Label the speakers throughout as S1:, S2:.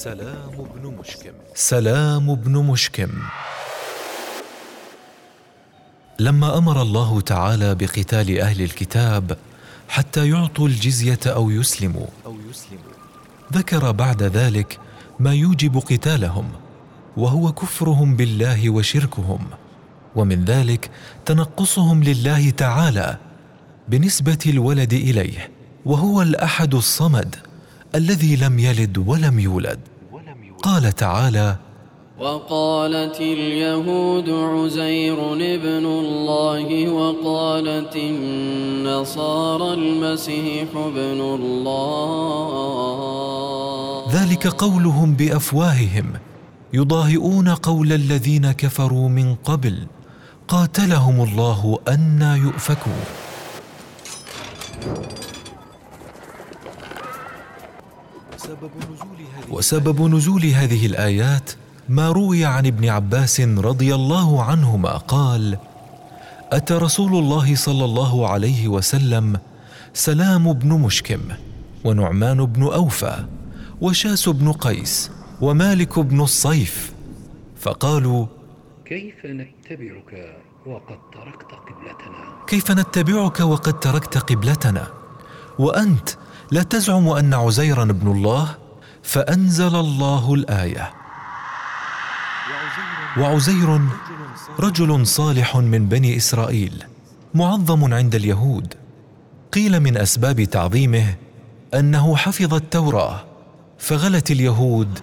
S1: سلام بن مشكم. سلام بن مشكم. لما أمر الله تعالى بقتال أهل الكتاب حتى يعطوا الجزية أو يسلموا. ذكر بعد ذلك ما يوجب قتالهم وهو كفرهم بالله وشركهم ومن ذلك تنقصهم لله تعالى بنسبة الولد إليه وهو الأحد الصمد. الذي لم يلد ولم يولد. قال تعالى
S2: وقالت اليهود عزير ابن الله وقالت النصارى المسيح ابن الله.
S1: ذلك قولهم بأفواههم يضاهئون قول الذين كفروا من قبل. قاتلهم الله أنى يؤفكون. وسبب نزول هذه الآيات. ما روي عن ابن عباس رضي الله عنهما قال أتى رسول الله صلى الله عليه وسلم سلام بن مشكم ونعمان بن أوفى وشاس بن قيس ومالك بن الصيف فقالوا
S3: كيف نتبعك وقد تركت قبلتنا؟
S1: كيف نتبعك وقد تركت قبلتنا؟ وأنت لا تزعم أن عزيرا ابن الله فأنزل الله الآية. وعزير رجل صالح من بني إسرائيل معظم عند اليهود. قيل من أسباب تعظيمه أنه حفظ التوراة فغلت اليهود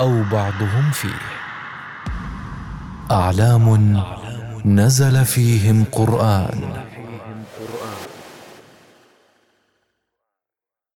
S1: أو بعضهم فيه. أعلام نزل فيهم قرآن.